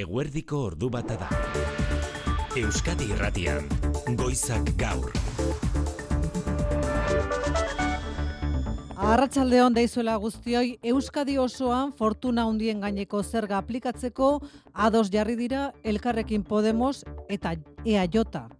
Eguerdiko ordu bata da. Euskadi Irratian, Goizak Gaur. Arratsaldeon deizuela guztioi, Euskadi osoan fortuna hundien gaineko zerga aplikatzeko ados jarri dira Elkarrekin Podemos eta EAJ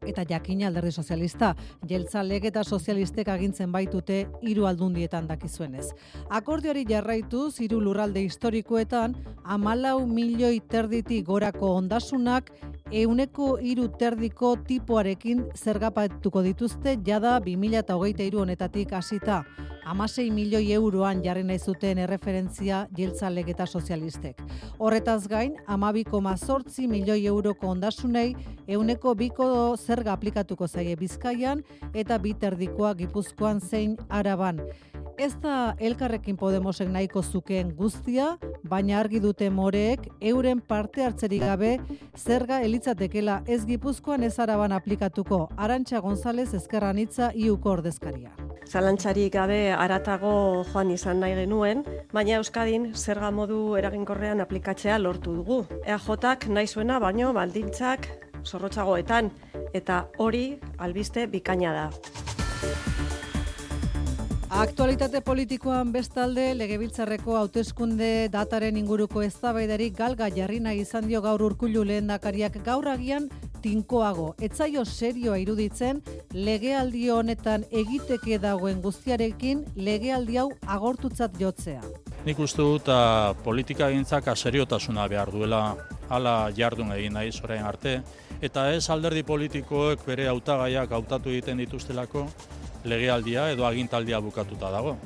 eta Jakina Alderdi Sozialista, jeltzalek eta sozialistek agintzen baitute hiru aldundietan dakizuenez. Akordioari jarraitu hiru lurralde historikoetan 14 milioi terditi gorako ondasunak euneko hiru terdiko tipoarekin zergapatuko dituzte jada 2023 honetatik hasita. Amasei milioi euroan jarri nahi zuten erreferentzia jeltzalek eta sozialistek. Horretaz gain, amabiko mazortzi milioi euroko ondasunei euneko biko zerga aplikatuko zaie bizkaian eta biterdikoa gipuzkoan zein araban. Ez da elkarrekin Podemosek nahiko zukeen guztia, baina argi dute moreek euren parte hartzerik gabe zerga elitzatekela ez gipuzkoan ez araban aplikatuko. Arantxa González ezkerran hitza iuko ordezkaria. Zalantzarik gabe aratago joan izan nahi genuen, baina Euskadin zerga modu eraginkorrean aplikatzea lortu dugu. EAJak nahi zuena baino baldintzak zorrotzagoetan, eta hori albiste bikaina da. Aktualitate politikoan bestalde legebiltzarreko hauteskunde dataren inguruko eztabaidarik galga jarri nahi izan dio gaur urkullu lehendakariak gaur agian tinkoago. Etzaio serioa iruditzen legealdi honetan egiteke dagoen guztiarekin legealdi hau agortutzat jotzea. Nik uste dut uh, politika gintzak aseriotasuna behar duela hala jardun egin nahi zorain arte, eta ez alderdi politikoek bere hautagaiak hautatu egiten dituztelako, legealdia edo agintaldia bukatuta dago.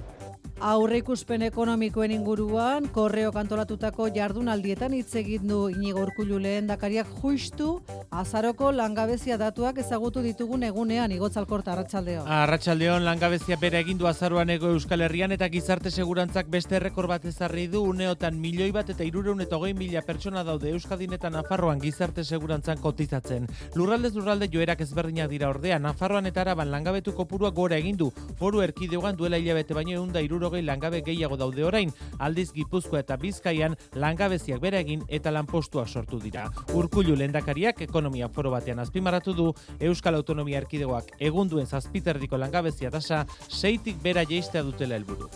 Aurreikuspen ekonomikoen inguruan, korreo kantolatutako jardunaldietan hitz egin du Inigo Urkullu lehendakariak justu azaroko langabezia datuak ezagutu ditugun egunean igotzalkorta arratsaldeon. Arratsaldeon langabezia bere egindu du azaroaneko Euskal Herrian eta gizarte segurantzak beste errekor bat ezarri du uneotan milioi bat eta 320 mila pertsona daude Euskadin eta Nafarroan gizarte segurantzan kotizatzen. Lurraldez lurralde joerak ezberdinak dira ordea Nafarroan eta Araban langabetu kopurua gora egindu. Foru erkidegoan duela hilabete baino 160 laurogei langabe gehiago daude orain, aldiz Gipuzkoa eta Bizkaian langabeziak bera egin eta lanpostuak sortu dira. Urkullu lendakariak ekonomia foro batean azpimarratu du Euskal Autonomia Erkidegoak egunduen zazpiterdiko langabezia tasa seitik bera jeistea dutela helburu.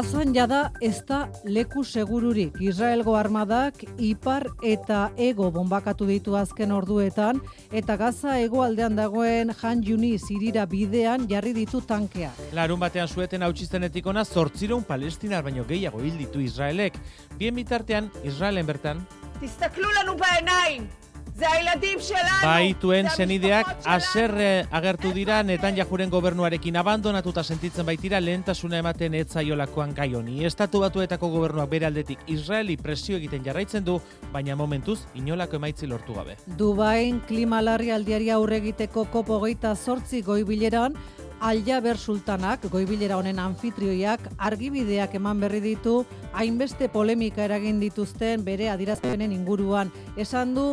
Gazan jada ez da leku segururik. Israelgo armadak ipar eta ego bombakatu ditu azken orduetan eta Gaza hegoaldean dagoen Han Yunis irira bidean jarri ditu tankea. Larun batean sueten hautsizenetik ona 800 palestinar baino gehiago hil ditu Israelek. Bien bitartean Israelen bertan Tistaklula lanu bainain. זה הילדים שלנו! Baituen זה senideak המשפחות שלנו. aserre agertu dira Netanyahuren gobernuarekin abandonatuta sentitzen baitira lehentasuna ematen etzaiolakoan gai honi. Estatu batuetako gobernuak bere aldetik Israeli presio egiten jarraitzen du, baina momentuz inolako emaitzi lortu gabe. Dubain klima larrialdiari aurre egiteko kopo geita sortzi goibileran, Aljaber Sultanak, goibilera honen anfitrioiak, argibideak eman berri ditu, hainbeste polemika eragin dituzten bere adirazpenen inguruan. Esan du,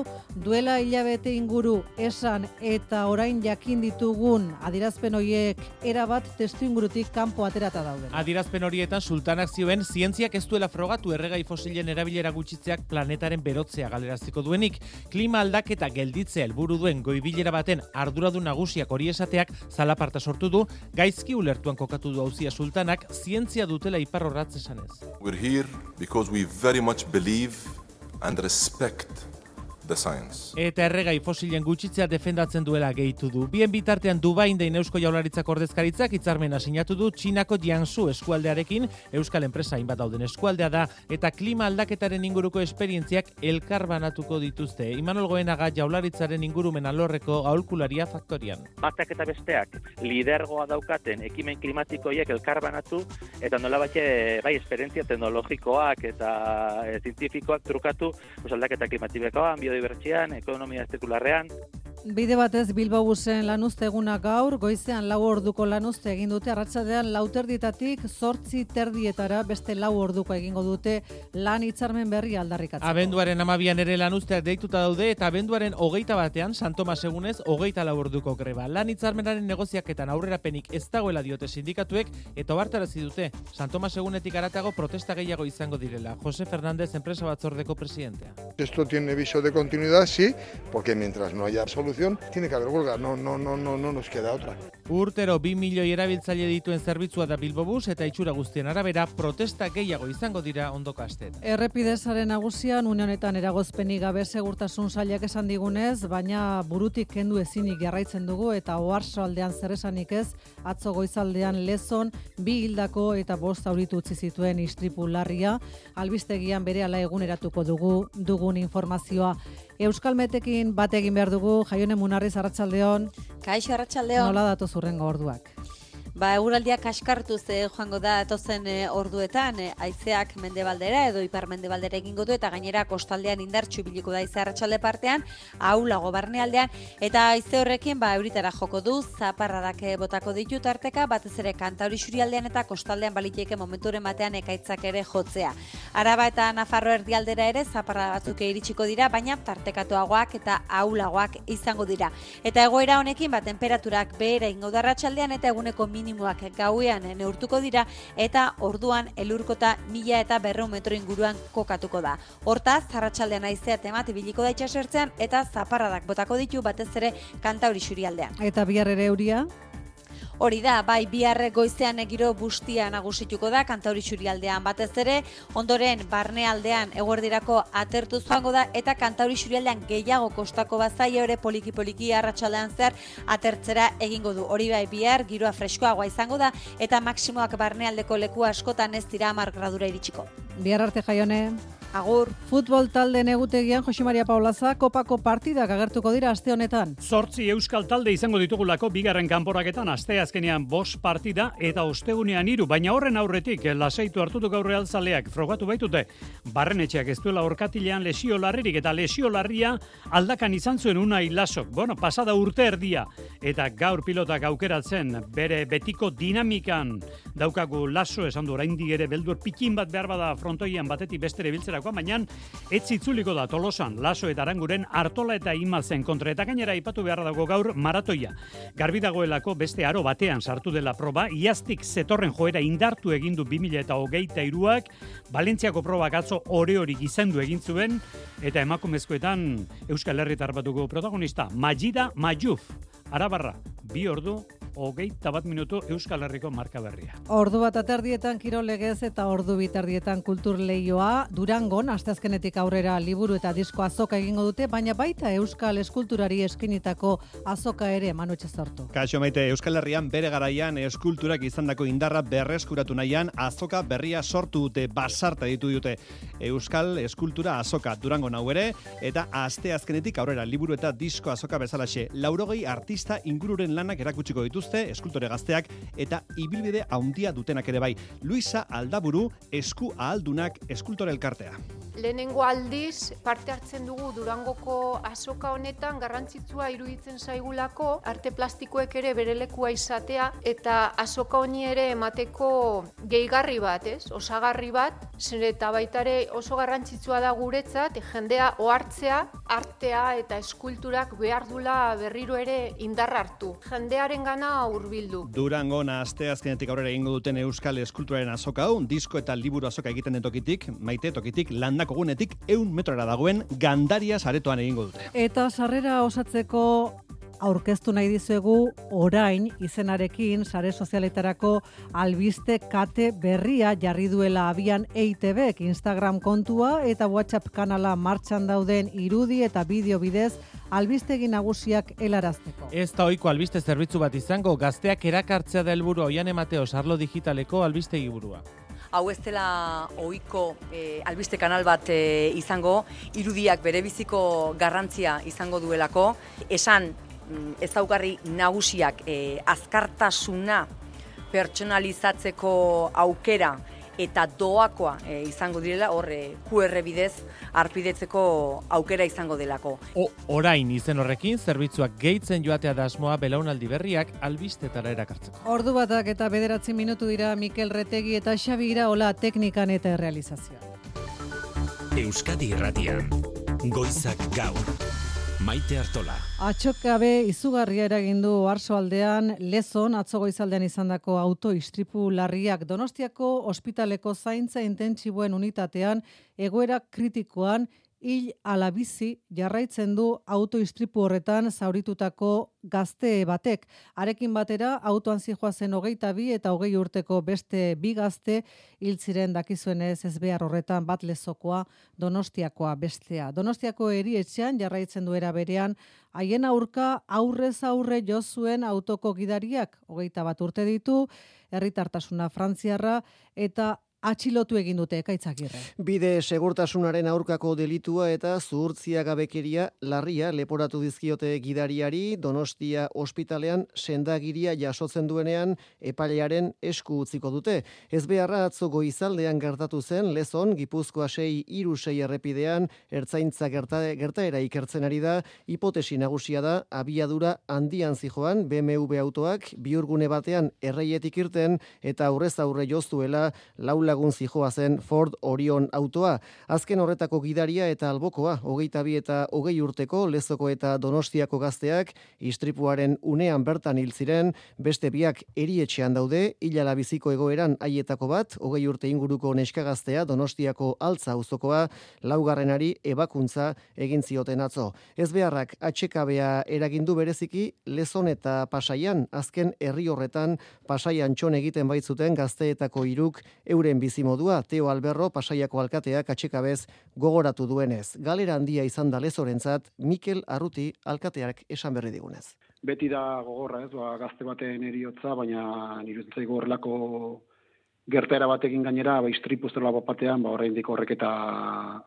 duela hilabete inguru esan eta orain jakin ditugun adirazpen hoiek erabat testu ingurutik kanpo aterata dauden. Adirazpen horietan sultanak zioen zientziak ez duela frogatu erregai fosilen erabilera gutxitzeak planetaren berotzea galeraziko duenik. Klima aldaketa gelditzea helburu duen goibilera baten arduradun nagusiak hori esateak zalaparta sortu du, gaizki ulertuan kokatu du hauzia sultanak zientzia dutela iparrorratz esanez. We're here because we very much believe and respect the science. Eta erregai fosilen gutxitzea defendatzen duela gehitu du. Bien bitartean Dubain dein Eusko Jaurlaritzak ordezkaritzak hitzarmena sinatu du Txinako Jiangsu eskualdearekin, Euskal enpresa hainbat dauden eskualdea da eta klima aldaketaren inguruko esperientziak elkar banatuko dituzte. Imanol Goenaga Jaurlaritzaren ingurumen alorreko aholkularia faktorian. batak eta besteak lidergoa daukaten ekimen klimatikoiek elkarbanatu eta nolabait eh, bai esperientzia teknologikoak eta eh, zientifikoak trukatu pues aldaketa klimatikoan, biodibertsian, ekonomia zirkularrean, Bide batez Bilbao busen lanuzte eguna gaur, goizean lau orduko lanuzte egin dute, arratsadean lauterdietatik zortzi terdietara beste lau orduko egingo dute lan hitzarmen berri aldarrikatzeko. Abenduaren amabian ere lanuzteak deituta daude eta abenduaren hogeita batean, San Tomas egunez, hogeita lau orduko greba. Lan hitzarmenaren negoziaketan aurrerapenik ez dagoela diote sindikatuek eta obartarazi dute San Tomas egunetik aratago protesta gehiago izango direla. Jose Fernández, enpresa batzordeko presidentea. Esto tiene viso de continuidad, sí, porque mientras no haya solución, tiene que haber huelga, no, no, no, no, no nos queda otra. Urtero 2 milioi erabiltzaile dituen zerbitzua da Bilbobus eta itxura guztien arabera protesta gehiago izango dira ondoko astet. Errepidezaren nagusian une honetan eragozpenik gabe segurtasun sailak esan digunez, baina burutik kendu ezinik jarraitzen dugu eta oharso aldean zer esanik ez, atzo goizaldean lezon bi hildako eta bost auritu utzi zituen istripu larria, albistegian berehala eguneratuko dugu dugun informazioa. Euskalmetekin bat egin behar dugu, jaione munarriz arratsaldeon. Kaixo arratsaldeon. Nola datu zurrengo orduak? Ba, eguraldiak kaskartu ze joango da etozen e, orduetan, e, aizeak mendebaldera edo ipar mendebaldera egingo du eta gainera kostaldean indartxu biliko da aize arratsalde partean, aulago barnealdean eta aize horrekin ba euritara joko du, zaparradak e, botako ditu tarteka, batez ere kantauri xurialdean eta kostaldean baliteke momenturen batean ekaitzak ere jotzea. Araba eta Nafarro erdialdera ere zaparra batzuk iritsiko dira, baina tartekatuagoak eta aulagoak izango dira. Eta egoera honekin ba temperaturak behera ingo da arratsaldean eta eguneko minimoak gauean neurtuko dira eta orduan elurkota mila eta berreun metro inguruan kokatuko da. Hortaz, zarratxaldean aizea temat ibiliko da itxasertzean eta zaparradak botako ditu batez ere kantauri xurialdean. Eta bihar ere euria? Hori da, bai biharre goizean egiro bustia nagusituko da, kantauri xurialdean batez ere, ondoren barnealdean eguerdirako atertu joango da, eta kantauri xurialdean gehiago kostako bazai ere poliki-poliki arratsaldean zer atertzera egingo du. Hori bai bihar, giroa freskoagoa izango da, eta maksimoak barnealdeko leku askotan ez dira amar gradura iritsiko. Bihar arte jaione. Agur. Futbol talde negutegian Jose Maria Paulaza kopako partidak agertuko dira aste honetan. Zortzi euskal talde izango ditugulako bigarren kanporaketan aste azkenean bos partida eta ostegunean hiru, baina horren aurretik lasaitu hartutu gaur realzaleak frogatu baitute barrenetxeak ez duela orkatilean lesio larririk eta lesio larria aldakan izan zuen una ilasok. Bueno, pasada urte erdia eta gaur pilotak aukeratzen bere betiko dinamikan daukagu laso esan du oraindik ere beldur pikin bat behar bada frontoian batetik bestere biltzera zerako, baina ez zitzuliko da tolosan, laso eta aranguren artola eta imazen kontra. Eta gainera ipatu beharra dago gaur maratoia. Garbi dagoelako beste aro batean sartu dela proba, iaztik zetorren joera indartu egindu 2000 eta hogeita iruak, Valentziako probak atzo ore hori gizendu egin zuen, eta emakumezkoetan Euskal Herritar batuko protagonista, Majida Majuf, Arabarra, bi ordu, hogeita bat minutu Euskal Herriko marka berria. Ordu bat aterdietan kiro legez eta ordu bitardietan kultur leioa Durangon, asteazkenetik aurrera liburu eta disko azoka egingo dute, baina baita Euskal Eskulturari eskinitako azoka ere manu sortu. Kaixo maite, Euskal Herrian bere garaian eskulturak izandako indarra berreskuratu nahian azoka berria sortu dute basarta ditu dute Euskal Eskultura azoka Durango hau ere eta asteazkenetik aurrera liburu eta disko azoka bezalaxe laurogei artista ingururen lanak erakutsiko dituz dituzte eskultore gazteak eta ibilbide handia dutenak ere bai. Luisa Aldaburu esku ahaldunak eskultore elkartea. Lehenengo aldiz parte hartzen dugu Durangoko azoka honetan garrantzitsua iruditzen zaigulako arte plastikoek ere bere lekua izatea eta azoka honi ere emateko gehigarri bat, ez? Osagarri bat, zen eta baitare oso garrantzitsua da guretzat jendea ohartzea artea eta eskulturak behar dula berriro ere indar hartu. Jendearen gana hurbildu. Durango asteazkenetik aurrera egingo duten Euskal Eskulturaren azoka hau, disko eta liburu azoka egiten den tokitik, maite tokitik, landak Bilboko gunetik eun metrora dagoen gandaria saretoan egingo dute. Eta sarrera osatzeko aurkeztu nahi dizuegu orain izenarekin sare sozialetarako albiste kate berria jarri duela abian EITBek Instagram kontua eta WhatsApp kanala martxan dauden irudi eta bideo bidez albistegi nagusiak helarazteko. Ez da ohiko albiste zerbitzu bat izango gazteak erakartzea da helburu oian emateo sarlo digitaleko albistegi burua hau ez dela ohiko e, albiste kanal bat e, izango, irudiak bere biziko garrantzia izango duelako, esan mm, ez daugarri nagusiak e, azkartasuna pertsonalizatzeko aukera eta doakoa e, izango direla, hor e, QR bidez arpidetzeko aukera izango delako. O, orain izen horrekin, zerbitzuak gehitzen joatea dasmoa belaunaldi berriak albistetara erakartzeko. Ordu batak eta bederatzi minutu dira Mikel Retegi eta Xabi Iraola teknikan eta realizazioa. Euskadi Irratian, Goizak Gaur. Maite Artola. Atxokabe izugarria eragin du aldean, lezon atzo goizaldean izandako auto istripu larriak Donostiako ospitaleko zaintza intentsiboen unitatean egoera kritikoan hil alabizi jarraitzen du autoistripu horretan zauritutako gazte batek. Arekin batera, autoan zijoazen hogeita bi eta hogei urteko beste bi gazte hil ziren dakizuen ez behar horretan bat lezokoa donostiakoa bestea. Donostiako erietxean jarraitzen duera berean, haien aurka aurrez aurre jo zuen autoko gidariak hogeita bat urte ditu, herritartasuna frantziarra eta atxilotu egin dute ekaitzagirre. Bide segurtasunaren aurkako delitua eta zuhurtzia gabekeria larria leporatu dizkiote gidariari Donostia ospitalean sendagiria jasotzen duenean epailearen esku utziko dute. Ez beharra atzo goizaldean gertatu zen lezon Gipuzkoa sei iru sei errepidean ertzaintza gerta, gertaera ikertzen ari da hipotesi nagusia da abiadura handian zijoan BMW autoak biurgune batean erreietik irten eta aurrez aurre joztuela laula lagun zijoa zen Ford Orion autoa. Azken horretako gidaria eta albokoa, hogeita bi eta hogei urteko, lezoko eta donostiako gazteak, istripuaren unean bertan hil ziren, beste biak erietxean daude, hilala biziko egoeran haietako bat, hogei urte inguruko neskagaztea donostiako altza auzokoa, laugarrenari ebakuntza egin zioten atzo. Ez beharrak atxekabea eragindu bereziki, lezon eta pasaian, azken herri horretan, pasaian txon egiten baitzuten gazteetako iruk euren bizimodua Teo Alberro pasaiako alkateak atxekabez gogoratu duenez. Galera handia izan da lezorentzat Mikel Arruti alkateak esan berri digunez. Beti da gogorra ez, ba, gazte baten eriotza, baina niretzen zaigu horrelako gertera batekin gainera, ba, istripu zerla batean, ba, horrein horrek eta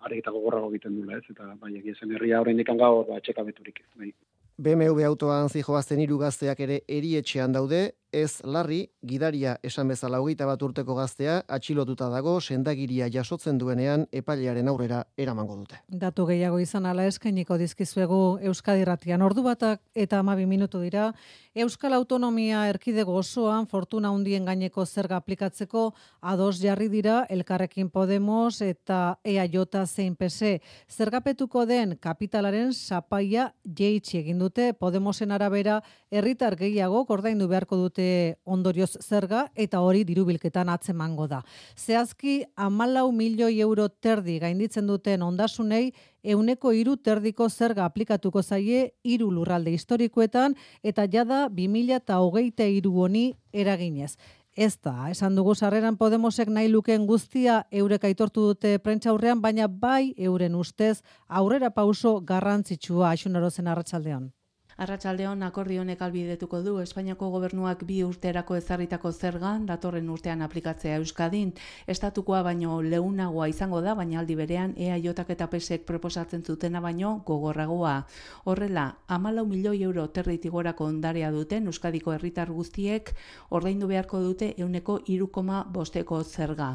areketa gogorrago egiten dula ez, eta bai, egizien herria horrein dikan gaur, ba, txekabeturik. Bai. BMW autoan zijoazten hiru gazteak ere erietxean daude, ez larri, gidaria esan bezala hogeita bat urteko gaztea, atxilotuta dago, sendagiria jasotzen duenean epailearen aurrera eramango dute. Datu gehiago izan ala eskainiko dizkizuegu Euskadi Ratian ordu batak eta amabi minutu dira, Euskal Autonomia erkidego osoan fortuna hundien gaineko zerga aplikatzeko ados jarri dira Elkarrekin Podemos eta EAJ zein PC. Zergapetuko den kapitalaren sapaia jeitsi egin dute Podemosen arabera herritar gehiago ordaindu beharko dute ondorioz zerga eta hori dirubilketan atzemango da. Zehazki, amalau milioi euro terdi gainditzen duten ondasunei, euneko iru terdiko zerga aplikatuko zaie iru lurralde historikoetan eta jada 2000 eta hogeita iru honi eraginez. Ez da, esan dugu sarreran Podemosek nahi luken guztia eurek aitortu dute prentxaurrean, baina bai euren ustez aurrera pauso garrantzitsua asunarozen arratsaldean. Arratsaldeon akordionek albidetuko du Espainiako gobernuak bi urterako ezarritako zerga datorren urtean aplikatzea Euskadin. Estatukoa baino leunagoa izango da, baina aldi berean EAJak eta PSek proposatzen zutena baino gogorragoa. Horrela, amalau milioi euro territigorako ondarea duten Euskadiko herritar guztiek ordaindu beharko dute euneko irukoma bosteko zerga.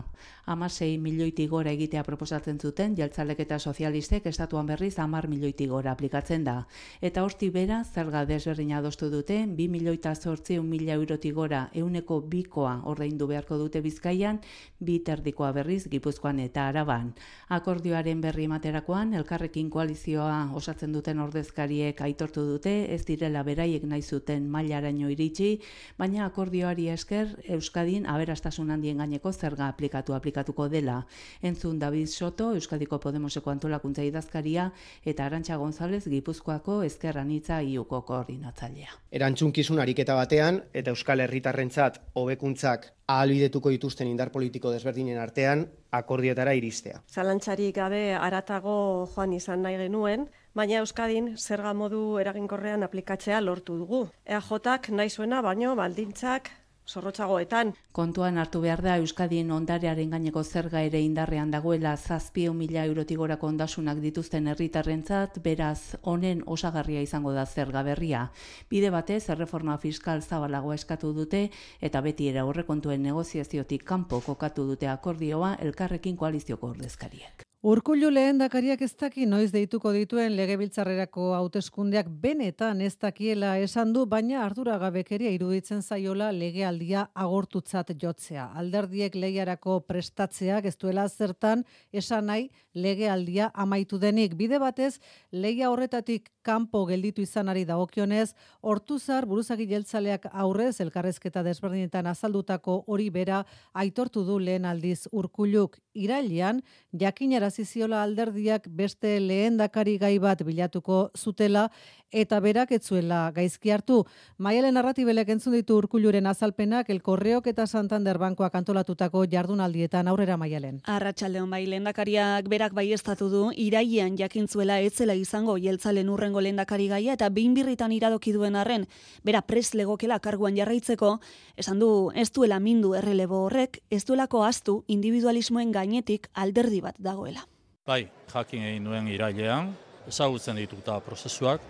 Amasei milioitik gora egitea proposatzen zuten, jeltzalek eta sozialistek estatuan berriz amar milioitik gora aplikatzen da. Eta horti bera, zerga desberdin adostu dute, 2 milioita sortzi mila eurotik gora euneko bikoa ordaindu beharko dute bizkaian, bi terdikoa berriz gipuzkoan eta araban. Akordioaren berri materakoan, elkarrekin koalizioa osatzen duten ordezkariek aitortu dute, ez direla beraiek nahi zuten mailaraino iritsi, baina akordioari esker Euskadin aberastasun handien gaineko zerga aplikatu aplikatuko dela. Entzun David Soto, Euskadiko Podemoseko antolakuntza idazkaria, eta Arantxa González Gipuzkoako ezkerran itza iu inguruko koordinatzailea. Erantzunkizun ariketa batean eta Euskal Herritarrentzat hobekuntzak ahalbidetuko dituzten indar politiko desberdinen artean akordietara iristea. Zalantzarik gabe aratago joan izan nahi genuen, baina Euskadin zerga modu eraginkorrean aplikatzea lortu dugu. EAJak nahi zuena baino baldintzak zorrotzagoetan. Kontuan hartu behar da Euskadien ondarearen gaineko zerga ere indarrean dagoela zazpio mila eurotik gorako ondasunak dituzten herritarrentzat, beraz honen osagarria izango da zerga berria. Bide batez, erreforma fiskal zabalagoa eskatu dute eta beti era horrekontuen negoziaziotik kanpo kokatu dute akordioa elkarrekin koalizioko ordezkariek. Urkullu lehen dakariak ez daki noiz deituko dituen legebiltzarrerako hauteskundeak benetan ez dakiela esan du, baina arduragabekeria iruditzen zaiola legealdia agortutzat jotzea. Alderdiek lehiarako prestatzeak ez duela zertan esan nahi legealdia amaitu denik. Bide batez, leia horretatik kanpo gelditu izanari dagokionez, hortuzar buruzagi jeltzaleak aurrez elkarrezketa desberdinetan azaldutako hori bera aitortu du lehen aldiz urkulluk irailean, jakinara ziziola alderdiak beste lehendakari gai bat bilatuko zutela eta berak etzuela gaizki hartu. Maialen narratibelek entzun ditu urkulluren azalpenak el Correok eta Santander Bankoak antolatutako jardunaldietan aurrera Maialen. Arratsaldeon bai lehendakariak berak baiestatu du irailean jakintzuela etzela izango jeltzalen urrengo lehendakari gaia eta behin birritan iradoki duen arren bera pres legokela karguan jarraitzeko esan du ez duela mindu errelebo horrek ez duelako astu individualismoen gainetik alderdi bat dagoela. Bai, jakin egin nuen irailean, ezagutzen dituta prozesuak,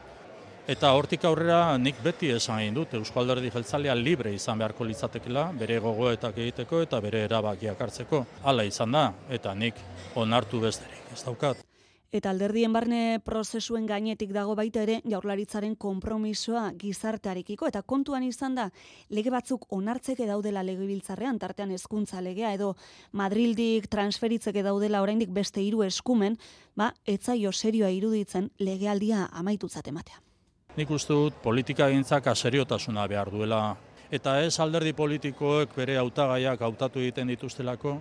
Eta hortik aurrera nik beti esan egin dut Eusko Alderdi Jeltzalea libre izan beharko litzatekela, bere gogoetak egiteko eta bere erabakiak hartzeko. Hala izan da, eta nik onartu besterik, ez daukat. Eta alderdien barne prozesuen gainetik dago baita ere jaurlaritzaren konpromisoa gizartearekiko eta kontuan izan da lege batzuk onartzeke daudela legebiltzarrean tartean hezkuntza legea edo Madrildik transferitzeke daudela oraindik beste hiru eskumen, ba etzaio serioa iruditzen legealdia amaitutzat ematea. Nik uste dut politika gintzak aseriotasuna behar duela. Eta ez alderdi politikoek bere hautagaiak hautatu egiten dituztelako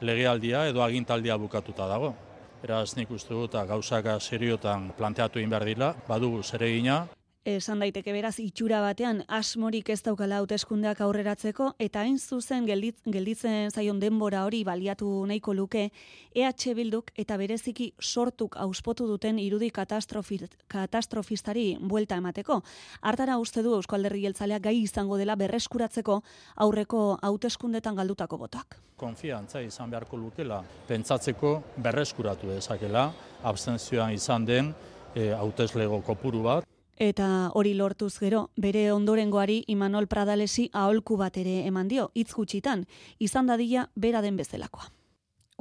legealdia edo agintaldia bukatuta dago. Eraz nik uste dut gauzak seriotan planteatu egin behar dila, badugu zeregina, Esan daiteke beraz itxura batean asmorik ez daukala hauteskundeak aurreratzeko eta hain zuzen gelditzen zaion denbora hori baliatu nahiko luke EH Bilduk eta bereziki sortuk auspotu duten irudi katastrofistari buelta emateko. Hartara uste du Eusko Alderri Jeltzalea gai izango dela berreskuratzeko aurreko hauteskundetan galdutako botak. Konfiantza izan beharko lukela pentsatzeko berreskuratu dezakela abstentzioan izan den eh, hauteslego kopuru bat Eta hori lortuz gero, bere ondorengoari Imanol Pradalesi aholku bat ere eman dio, hitz gutxitan, izan dadila bera den bezelakoa.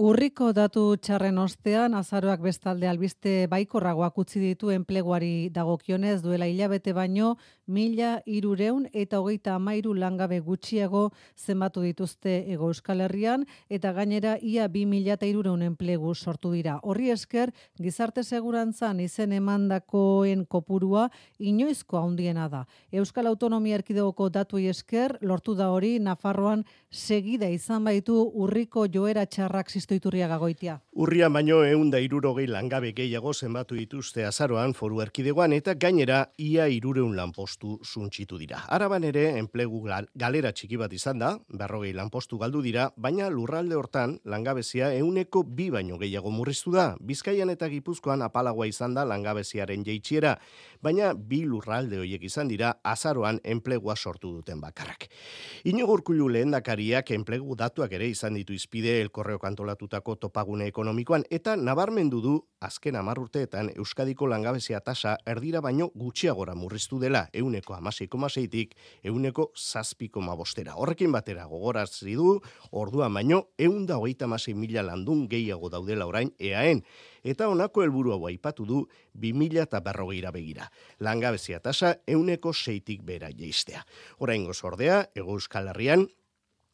Urriko datu txarren ostean, azaroak bestalde albiste baikorragoak utzi ditu enpleguari dagokionez duela hilabete baino, mila irureun eta hogeita amairu langabe gutxiago zenbatu dituzte ego euskal herrian, eta gainera ia bi mila eta irureun enplegu sortu dira. Horri esker, gizarte segurantzan izen emandakoen kopurua inoizko handiena da. Euskal Autonomia Erkidegoko datu esker, lortu da hori, Nafarroan segida izan baitu urriko joera txarrak iturria gagoitia. Urria baino eunda irurogei langabe gehiago zenbatu dituzte azaroan foru erkidegoan eta gainera ia irureun lanpostu suntxitu dira. Araban ere enplegu galera txiki bat izan da, berrogei lanpostu galdu dira, baina lurralde hortan langabezia euneko bi baino gehiago murriztu da. Bizkaian eta gipuzkoan apalagoa izan da langabeziaren jeitxiera, baina bi lurralde horiek izan dira azaroan enplegua sortu duten bakarrak. Inogurkulu lehendakariak enplegu datuak ere izan ditu izpide elkorreo kantolatu aipatutako topagune ekonomikoan eta nabarmendu du azken hamar urteetan Euskadiko langabezia tasa erdira baino gutxiagora murriztu dela euneko amaseiko maseitik euneko zazpiko mabostera. Horrekin batera gogorazi du ordua baino eunda hogeita masei mila landun gehiago daudela orain eaen eta honako helburu hau aipatu du 2000 eta berrogeira begira. Langabezia tasa euneko seitik bera jeistea. Oraingo ordea, ego euskal herrian,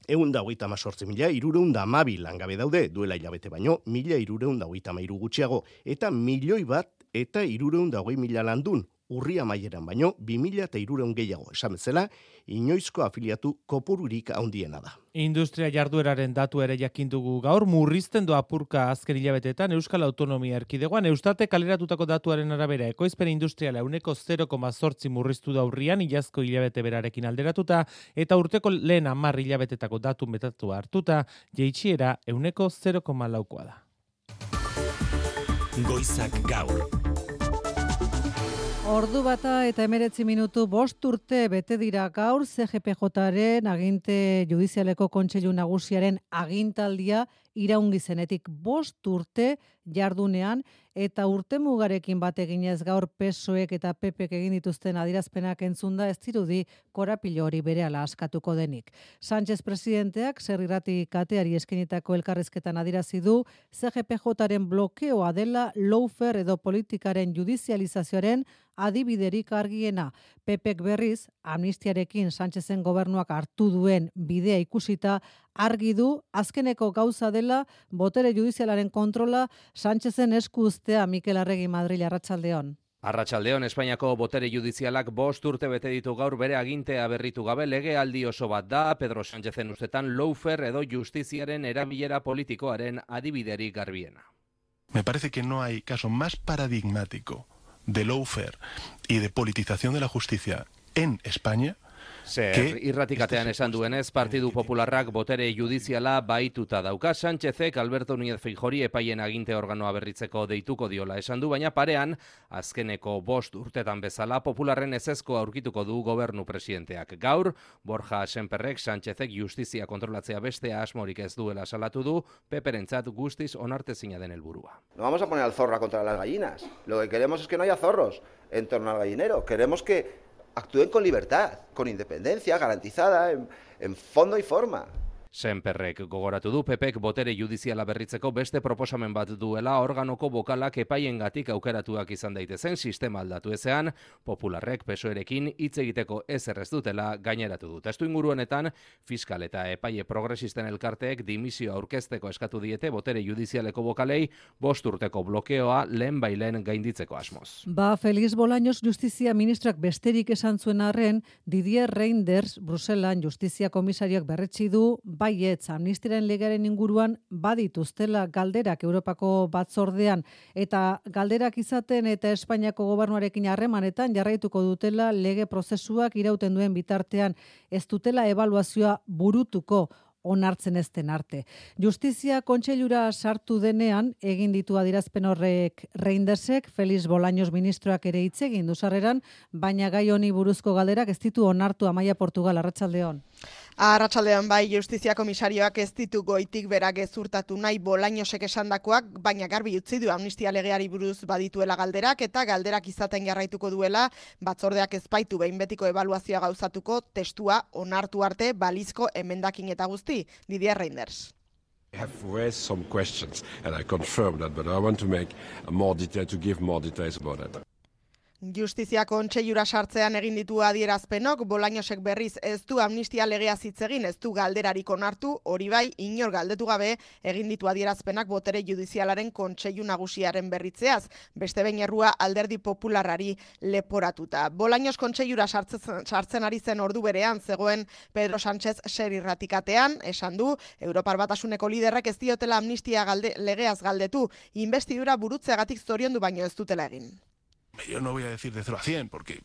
Egun da hogeita mazortzi mila, irureun da amabi langabe daude, duela hilabete baino, mila irureun da hogeita mairu gutxiago, eta milioi bat eta irureun da hogei mila landun, urria maieran baino, bi mila eta irureun gehiago, esan bezala, inoizko afiliatu kopururik handiena da. Industria jardueraren datu ere jakindugu gaur, murrizten doa apurka azken hilabetetan Euskal Autonomia Erkidegoan, Eustate kaleratutako datuaren arabera, ekoizpen industriala uneko 0,zortzi murriztu da urrian, ilazko hilabete berarekin alderatuta, eta urteko lehen amar hilabetetako datu metatu hartuta, jeitxiera euneko 0,laukoa laukoa da. Goizak gaur. Ordu bata eta emeretzi minutu bost urte bete dira gaur CGPJaren aginte judizialeko kontseilu nagusiaren agintaldia iraungi zenetik bost urte jardunean eta urte mugarekin bat eginez gaur pesoek eta pepek egin dituzten adirazpenak entzunda ez dirudi korapilo hori bere ala askatuko denik. Sánchez presidenteak zer irrati kateari eskenitako elkarrezketan adirazi du CGPJaren blokeoa dela lawfare edo politikaren judizializazioaren adibiderik argiena. Pepek berriz, amnistiarekin Sánchezen gobernuak hartu duen bidea ikusita, argi du azkeneko gauza dela botere judizialaren kontrola Sánchezen esku ustea Mikel Arregi Madrid Arratsaldeon. Arratsaldeon Espainiako botere judizialak bost urte bete ditu gaur bere agintea berritu gabe lege aldi oso bat da Pedro Sánchezen ustetan loufer edo justiziaren erabilera politikoaren adibiderik garbiena. Me parece que no hay caso más paradigmático de lawfare y de politización de la justicia en España Zer, irratikatean esan duenez, Partidu Popularrak botere judiziala baituta dauka. Sánchezek Alberto Núñez Feijori epaien aginte organoa berritzeko deituko diola esan du, baina parean, azkeneko bost urtetan bezala, Popularren ezezko aurkituko du gobernu presidenteak. Gaur, Borja Senperrek Sánchezek justizia kontrolatzea bestea asmorik ez duela salatu du, peperentzat guztiz onartezina den helburua. No vamos a poner al zorra contra las gallinas. Lo que queremos es que no haya zorros en torno al gallinero. Queremos que actúen con libertad, con independencia garantizada en, fondo y forma. Senperrek gogoratu du Pepek botere judiziala berritzeko beste proposamen bat duela organoko bokalak epaiengatik aukeratuak izan daitezen sistema aldatu ezean, popularrek pesoerekin hitz egiteko ez errez dutela gaineratu du. Testu inguruenetan, fiskal eta epaie progresisten elkarteek dimisio aurkezteko eskatu diete botere judizialeko bokalei bost urteko blokeoa lehen bailen gainditzeko asmoz. Ba, Feliz Bolaños Justizia Ministrak besterik esan zuen arren, Didier Reinders, Bruselan Justizia Komisariak berretsi du, baietz amnistiren legaren inguruan badituztela galderak Europako batzordean eta galderak izaten eta Espainiako gobernuarekin harremanetan jarraituko dutela lege prozesuak irauten duen bitartean ez dutela ebaluazioa burutuko onartzen ezten arte. Justizia kontseilura sartu denean, egin ditu adirazpen horrek reindesek, Feliz Bolaños ministroak ere hitz egin duzarreran, baina gai honi buruzko galderak ez ditu onartu Amaia Portugal, arratsaldeon. Arratsaldean bai Justizia Komisarioak ez ditu goitik berak gezurtatu nahi Bolainosek esandakoak, baina garbi utzi du amnistia legeari buruz badituela galderak eta galderak izaten jarraituko duela batzordeak ezpaitu behin betiko ebaluazioa gauzatuko testua onartu arte balizko emendakin eta guzti. Didier Reinders. I have raised some questions and I confirm that, but I want to make more detail to give more details about it. Justizia kontseiura sartzean egin ditu adierazpenok, Bolainosek berriz ez du amnistia legea zitzegin, ez du galderarik onartu, hori bai, inor galdetu gabe egin ditu adierazpenak botere judizialaren kontseiu nagusiaren berritzeaz, beste behin errua alderdi popularari leporatuta. Bolainos kontseiura sartzen, sartzen ari zen ordu berean, zegoen Pedro Sánchez ser irratikatean, esan du, Europar batasuneko liderrak ez diotela amnistia galde, legeaz galdetu, investidura burutzeagatik zorion du baino ez dutela egin. Yo no voy a decir de 0 a 100, porque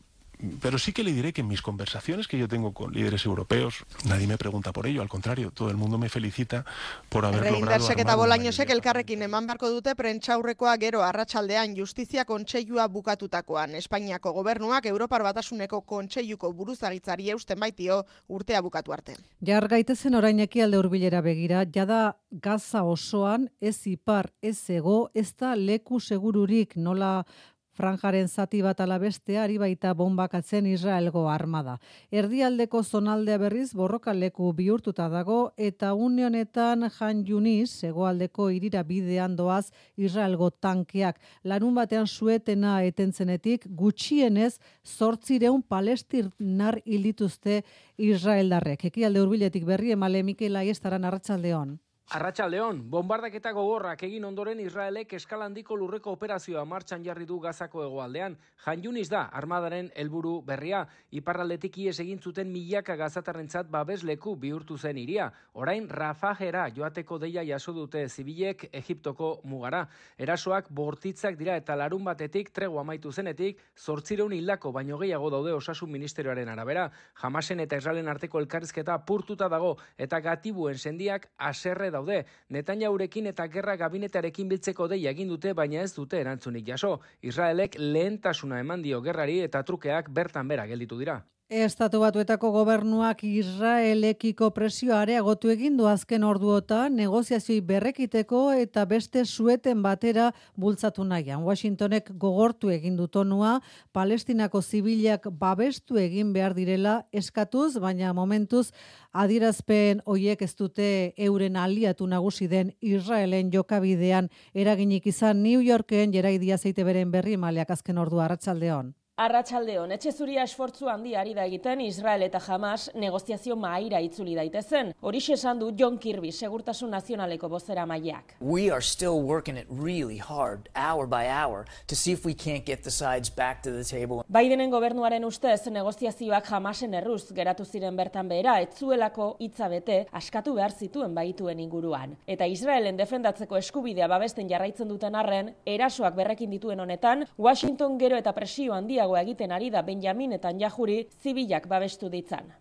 pero sí que le diré que en mis conversaciones que yo tengo con líderes europeos, nadie me pregunta por ello, al contrario, todo el mundo me felicita por haber logrado armar eta bolainosek elkarrekin eman beharko dute prentxaurrekoa gero arratsaldean justizia kontseilua bukatutakoan. Espainiako gobernuak Europar Batasuneko kontseiluko buruzagitzari eusten baitio urtea bukatu arte. Jar gaitezen oraineki alde hurbilera begira, jada Gaza osoan ez ipar ez ego ez da leku segururik nola Franjaren zati bat alabeste ari baita bombakatzen Israelgo armada. Erdialdeko zonaldea berriz borroka leku bihurtuta dago eta une honetan Jan Yunis hegoaldeko irira bidean doaz Israelgo tankeak larun batean suetena etentzenetik gutxienez 800 palestinar hildituzte Israeldarrek. Ekialde hurbiletik berri emale Mikel Aiestaran arratsaldeon. Arratxaldeon, bombardaketa gogorrak egin ondoren Israelek eskalandiko lurreko operazioa martxan jarri du gazako egoaldean. Jan Yunis da, armadaren helburu berria, iparraldetik ies egin zuten milaka gazatarrentzat babesleku bihurtu zen iria. Orain, Rafajera joateko deia jaso dute zibilek Egiptoko mugara. Erasoak bortitzak dira eta larun batetik tregu amaitu zenetik, zortzireun hildako baino gehiago daude osasun ministerioaren arabera. Jamasen eta Israelen arteko elkarrizketa purtuta dago eta gatibuen sendiak aserre daude. Netanyaurekin eta gerra gabinetarekin biltzeko deia egin dute, baina ez dute erantzunik jaso. Israelek lehentasuna eman dio gerrari eta trukeak bertan bera gelditu dira. Estatu batuetako gobernuak Israelekiko presioa areagotu egin du azken orduota negoziazioi berrekiteko eta beste sueten batera bultzatu nahian. Washingtonek gogortu egin du tonua, Palestinako zibilak babestu egin behar direla eskatuz, baina momentuz adierazpen hoiek ez dute euren aliatu nagusi den Israelen jokabidean eraginik izan New Yorken jeraidia zeite beren berri maleak azken ordua arratsaldeon. Arratsaldeon, etxe zuria esfortzu handi ari da egiten Israel eta Hamas negoziazio mahaira itzuli daitezen. Hori esan du John Kirby, Segurtasun Nazionaleko bozera maileak. We are still working it really hard, hour by hour, to see if we can't get the sides back to the table. Bidenen gobernuaren ustez negoziazioak Hamasen erruz geratu ziren bertan behera, etzuelako hitza bete askatu behar zituen baituen inguruan. Eta Israelen defendatzeko eskubidea babesten jarraitzen duten arren, erasoak berrekin dituen honetan, Washington gero eta presio handia handiago egiten ari da Benjamin eta Jahuri zibilak babestu ditzan.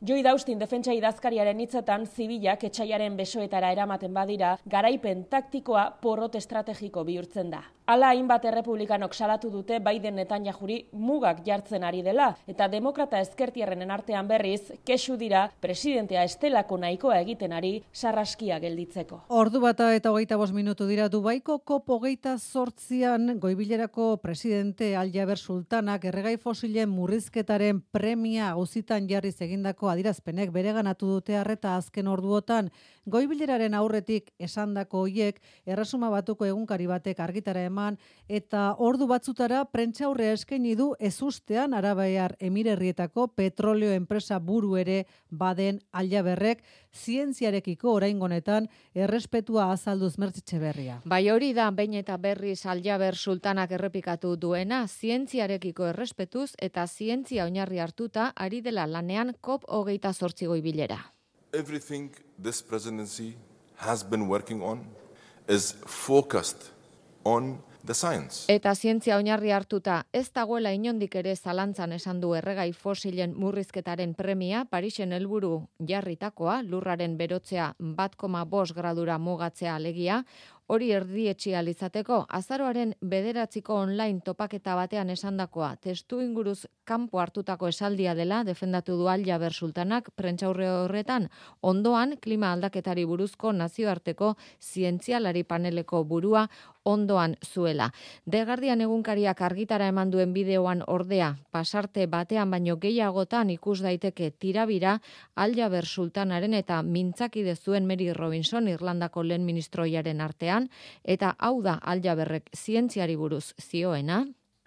Joi Daustin defentsa idazkariaren hitzetan zibilak etxaiaren besoetara eramaten badira, garaipen taktikoa porrot estrategiko bihurtzen da. Hala hainbat errepublikanok salatu dute Biden Jahuri mugak jartzen ari dela eta demokrata ezkertierrenen artean berriz kesu dira presidentea estelako nahikoa egiten ari sarraskia gelditzeko. Ordu bata eta hogeita bost minutu dira Dubaiko Bizkaiko kopo sortzian goibilerako presidente Aljaber Sultanak erregai fosilen murrizketaren premia auzitan jarriz egindako adirazpenek bereganatu dute harreta azken orduotan goibileraren aurretik esandako hoiek erresuma batuko egunkari batek argitara eman eta ordu batzutara prentza aurre eskaini du ezustean arabaiar emirerrietako petroleo enpresa buru ere baden Aljaberrek zientziarekiko oraingonetan errespetua azalduz mertzitxe berria. Bai hori da bain eta berriz aljaber sultanak errepikatu duena, zientziarekiko errespetuz eta zientzia oinarri hartuta ari dela lanean kop hogeita zortzigoi bilera. Everything this presidency has been working on is focused on the science. Eta zientzia oinarri hartuta, ez dagoela inondik ere zalantzan esan du erregai fosilen murrizketaren premia, Parisen helburu jarritakoa, lurraren berotzea bat koma gradura mugatzea alegia, hori erdietxi alizateko, azaroaren bederatziko online topaketa batean esandakoa, testu inguruz kanpo hartutako esaldia dela, defendatu du alja bersultanak, prentxaurre horretan, ondoan klima aldaketari buruzko nazioarteko zientzialari paneleko burua ondoan zuela. Degardian egunkariak argitara eman duen bideoan ordea, pasarte batean baino gehiagotan ikus daiteke tirabira alja bersultanaren eta mintzakide zuen Mary Robinson Irlandako lehen ministroiaren artean, eta hau da aljaberrek zientziari buruz zioena.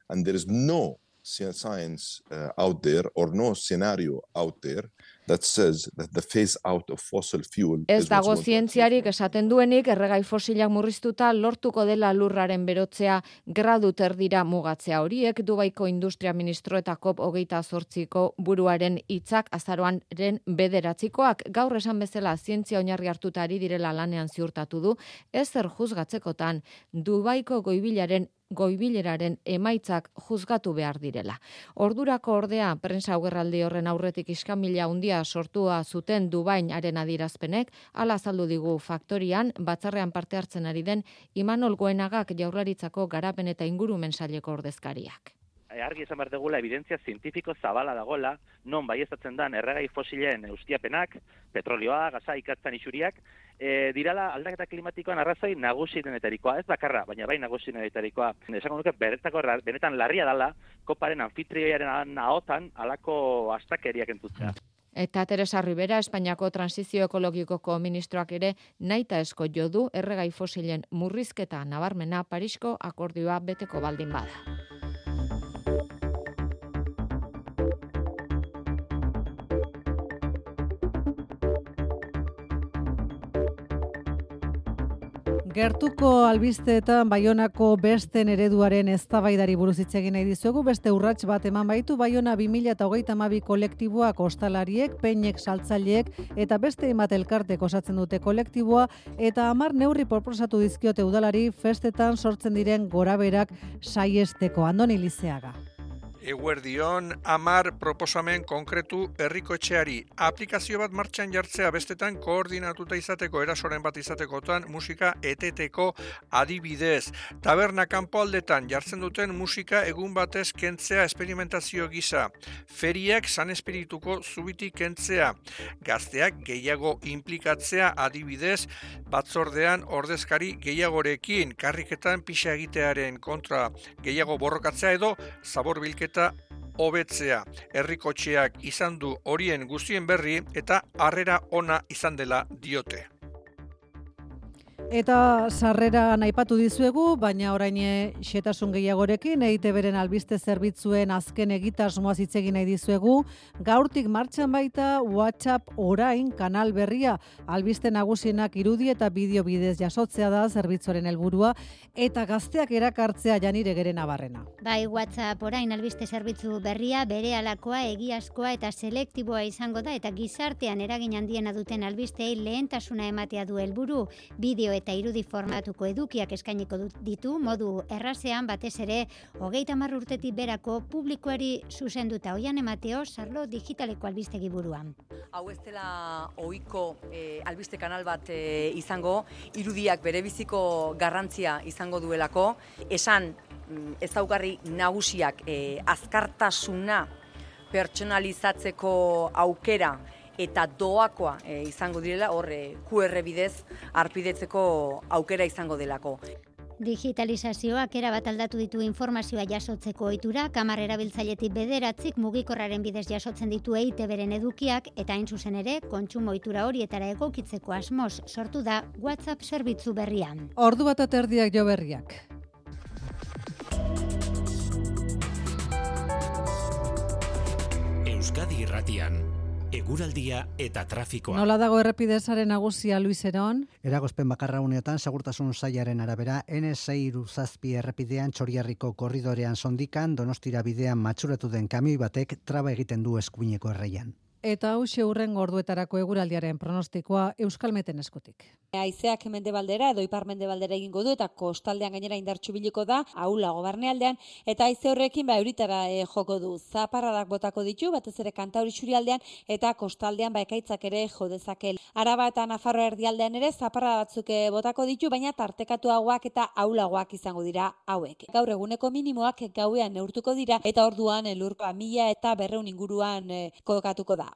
And there is no science uh, out there or no scenario out there that says that the phase out of fossil fuel Ez dago zientziarik esaten duenik erregai fosilak murriztuta lortuko dela lurraren berotzea gradu terdira mugatzea. Horiek Dubaiko industria ministro eta hogeita zortziko buruaren hitzak azaroan ren bederatzikoak. Gaur esan bezala zientzia oinarri hartuta ari direla lanean ziurtatu du ez zer juzgatzekotan Dubaiko goibilaren goibileraren emaitzak juzgatu behar direla. Ordurako ordea, prensa augerraldi horren aurretik iskamila undia sortua zuten Dubainaren adirazpenek, ala azaldu digu faktorian, batzarrean parte hartzen ari den, Imanol Goenagak jaurlaritzako garapen eta ingurumen saileko ordezkariak. Argi esan behar degula evidentzia zientifiko zabala dagola, non bai ezatzen dan erregai fosilen eustiapenak, petrolioa, gaza, ikatzen isuriak, e, dirala aldaketa klimatikoan arrazoi nagusi denetarikoa, ez bakarra, baina bai nagusi denetarikoa. Esango nuke, beretako benetan larria dala, koparen anfitrioaren ahotan alako astakeriak entutzea. Eta Teresa Rivera, Espainiako Transizio Ekologikoko ministroak ere, naita esko jodu erregai fosilen murrizketa nabarmena Parisko akordioa beteko baldin bada. Gertuko albisteetan Baionako besten ereduaren eztabaidari buruz hitz egin nahi dizuegu beste urrats bat eman baitu Baiona 2032 kolektiboak ostalariek, peinek saltzaileek eta beste emat elkartek osatzen dute kolektiboa eta hamar neurri proposatu dizkiote udalari festetan sortzen diren goraberak saiesteko Andoni Lizeaga. Eguerdion, amar proposamen konkretu herriko etxeari. Aplikazio bat martxan jartzea bestetan koordinatuta izateko erasoren bat izatekotan musika eteteko adibidez. Taberna kanpo aldetan jartzen duten musika egun batez kentzea esperimentazio gisa. Feriak san espirituko zubitik kentzea. Gazteak gehiago implikatzea adibidez batzordean ordezkari gehiagorekin karriketan pixa egitearen kontra gehiago borrokatzea edo zabor eta hobetzea. Herrikotxeak izan du horien guztien berri eta harrera ona izan dela diote. Eta sarrera naipatu dizuegu, baina orain xetasun gehiagorekin, eite beren albiste zerbitzuen azken egitasmoa zitzegin nahi dizuegu, gaurtik martxan baita WhatsApp orain kanal berria. Albiste nagusienak irudi eta bideo bidez jasotzea da zerbitzuaren helburua eta gazteak erakartzea janire geren abarrena. Bai, WhatsApp orain albiste zerbitzu berria bere alakoa, egiazkoa eta selektiboa izango da eta gizartean eragin handiena duten albistei lehentasuna ematea du helburu. Bideo eta irudi formatuko edukiak eskainiko ditu modu errazean batez ere hogeita marr urtetik berako publikoari zuzenduta. Oian emateo sarlo digitaleko albistegi buruan. Hau ez dela ohiko e, albiste kanal bat e, izango, irudiak berebiziko garrantzia izango duelako, esan mm, ezaugarri nagusiak e, azkartasuna pertsonalizatzeko aukera eta doakoa e, izango direla, horre QR bidez arpidetzeko aukera izango delako. Digitalizazioak erabat aldatu ditu informazioa jasotzeko ohitura, kamar erabiltzailetik bederatzik mugikorraren bidez jasotzen ditu eite beren edukiak, eta hain zuzen ere, kontsumo ohitura horietara egokitzeko asmoz sortu da WhatsApp zerbitzu berrian. Ordu bat aterdiak jo berriak. Euskadi irratian eguraldia eta trafikoa. Nola dago errepidezaren nagusia Luis Eron? Eragozpen bakarra uneotan, segurtasun zaiaren arabera, N6 iruzazpi errepidean txoriarriko korridorean sondikan, donostira bidean matxuratu den kamioi batek traba egiten du eskuineko erreian. Eta hau urren gorduetarako eguraldiaren pronostikoa Euskalmeten eskutik. Aizeak mendebaldera edo ipar mendebaldera egingo du eta kostaldean gainera indartsu biliko da aula gobarnealdean eta aize horrekin ba euritara e, joko du. Zaparradak botako ditu batez ere kantauri xurialdean eta kostaldean ba ekaitzak ere jo dezake. Araba eta Nafarro erdialdean ere zaparra batzuk eh, botako ditu baina tartekatuagoak eta aulagoak izango dira hauek. Gaur eguneko minimoak gauean neurtuko dira eta orduan elurkoa mila eta berreun inguruan e, kokatuko da.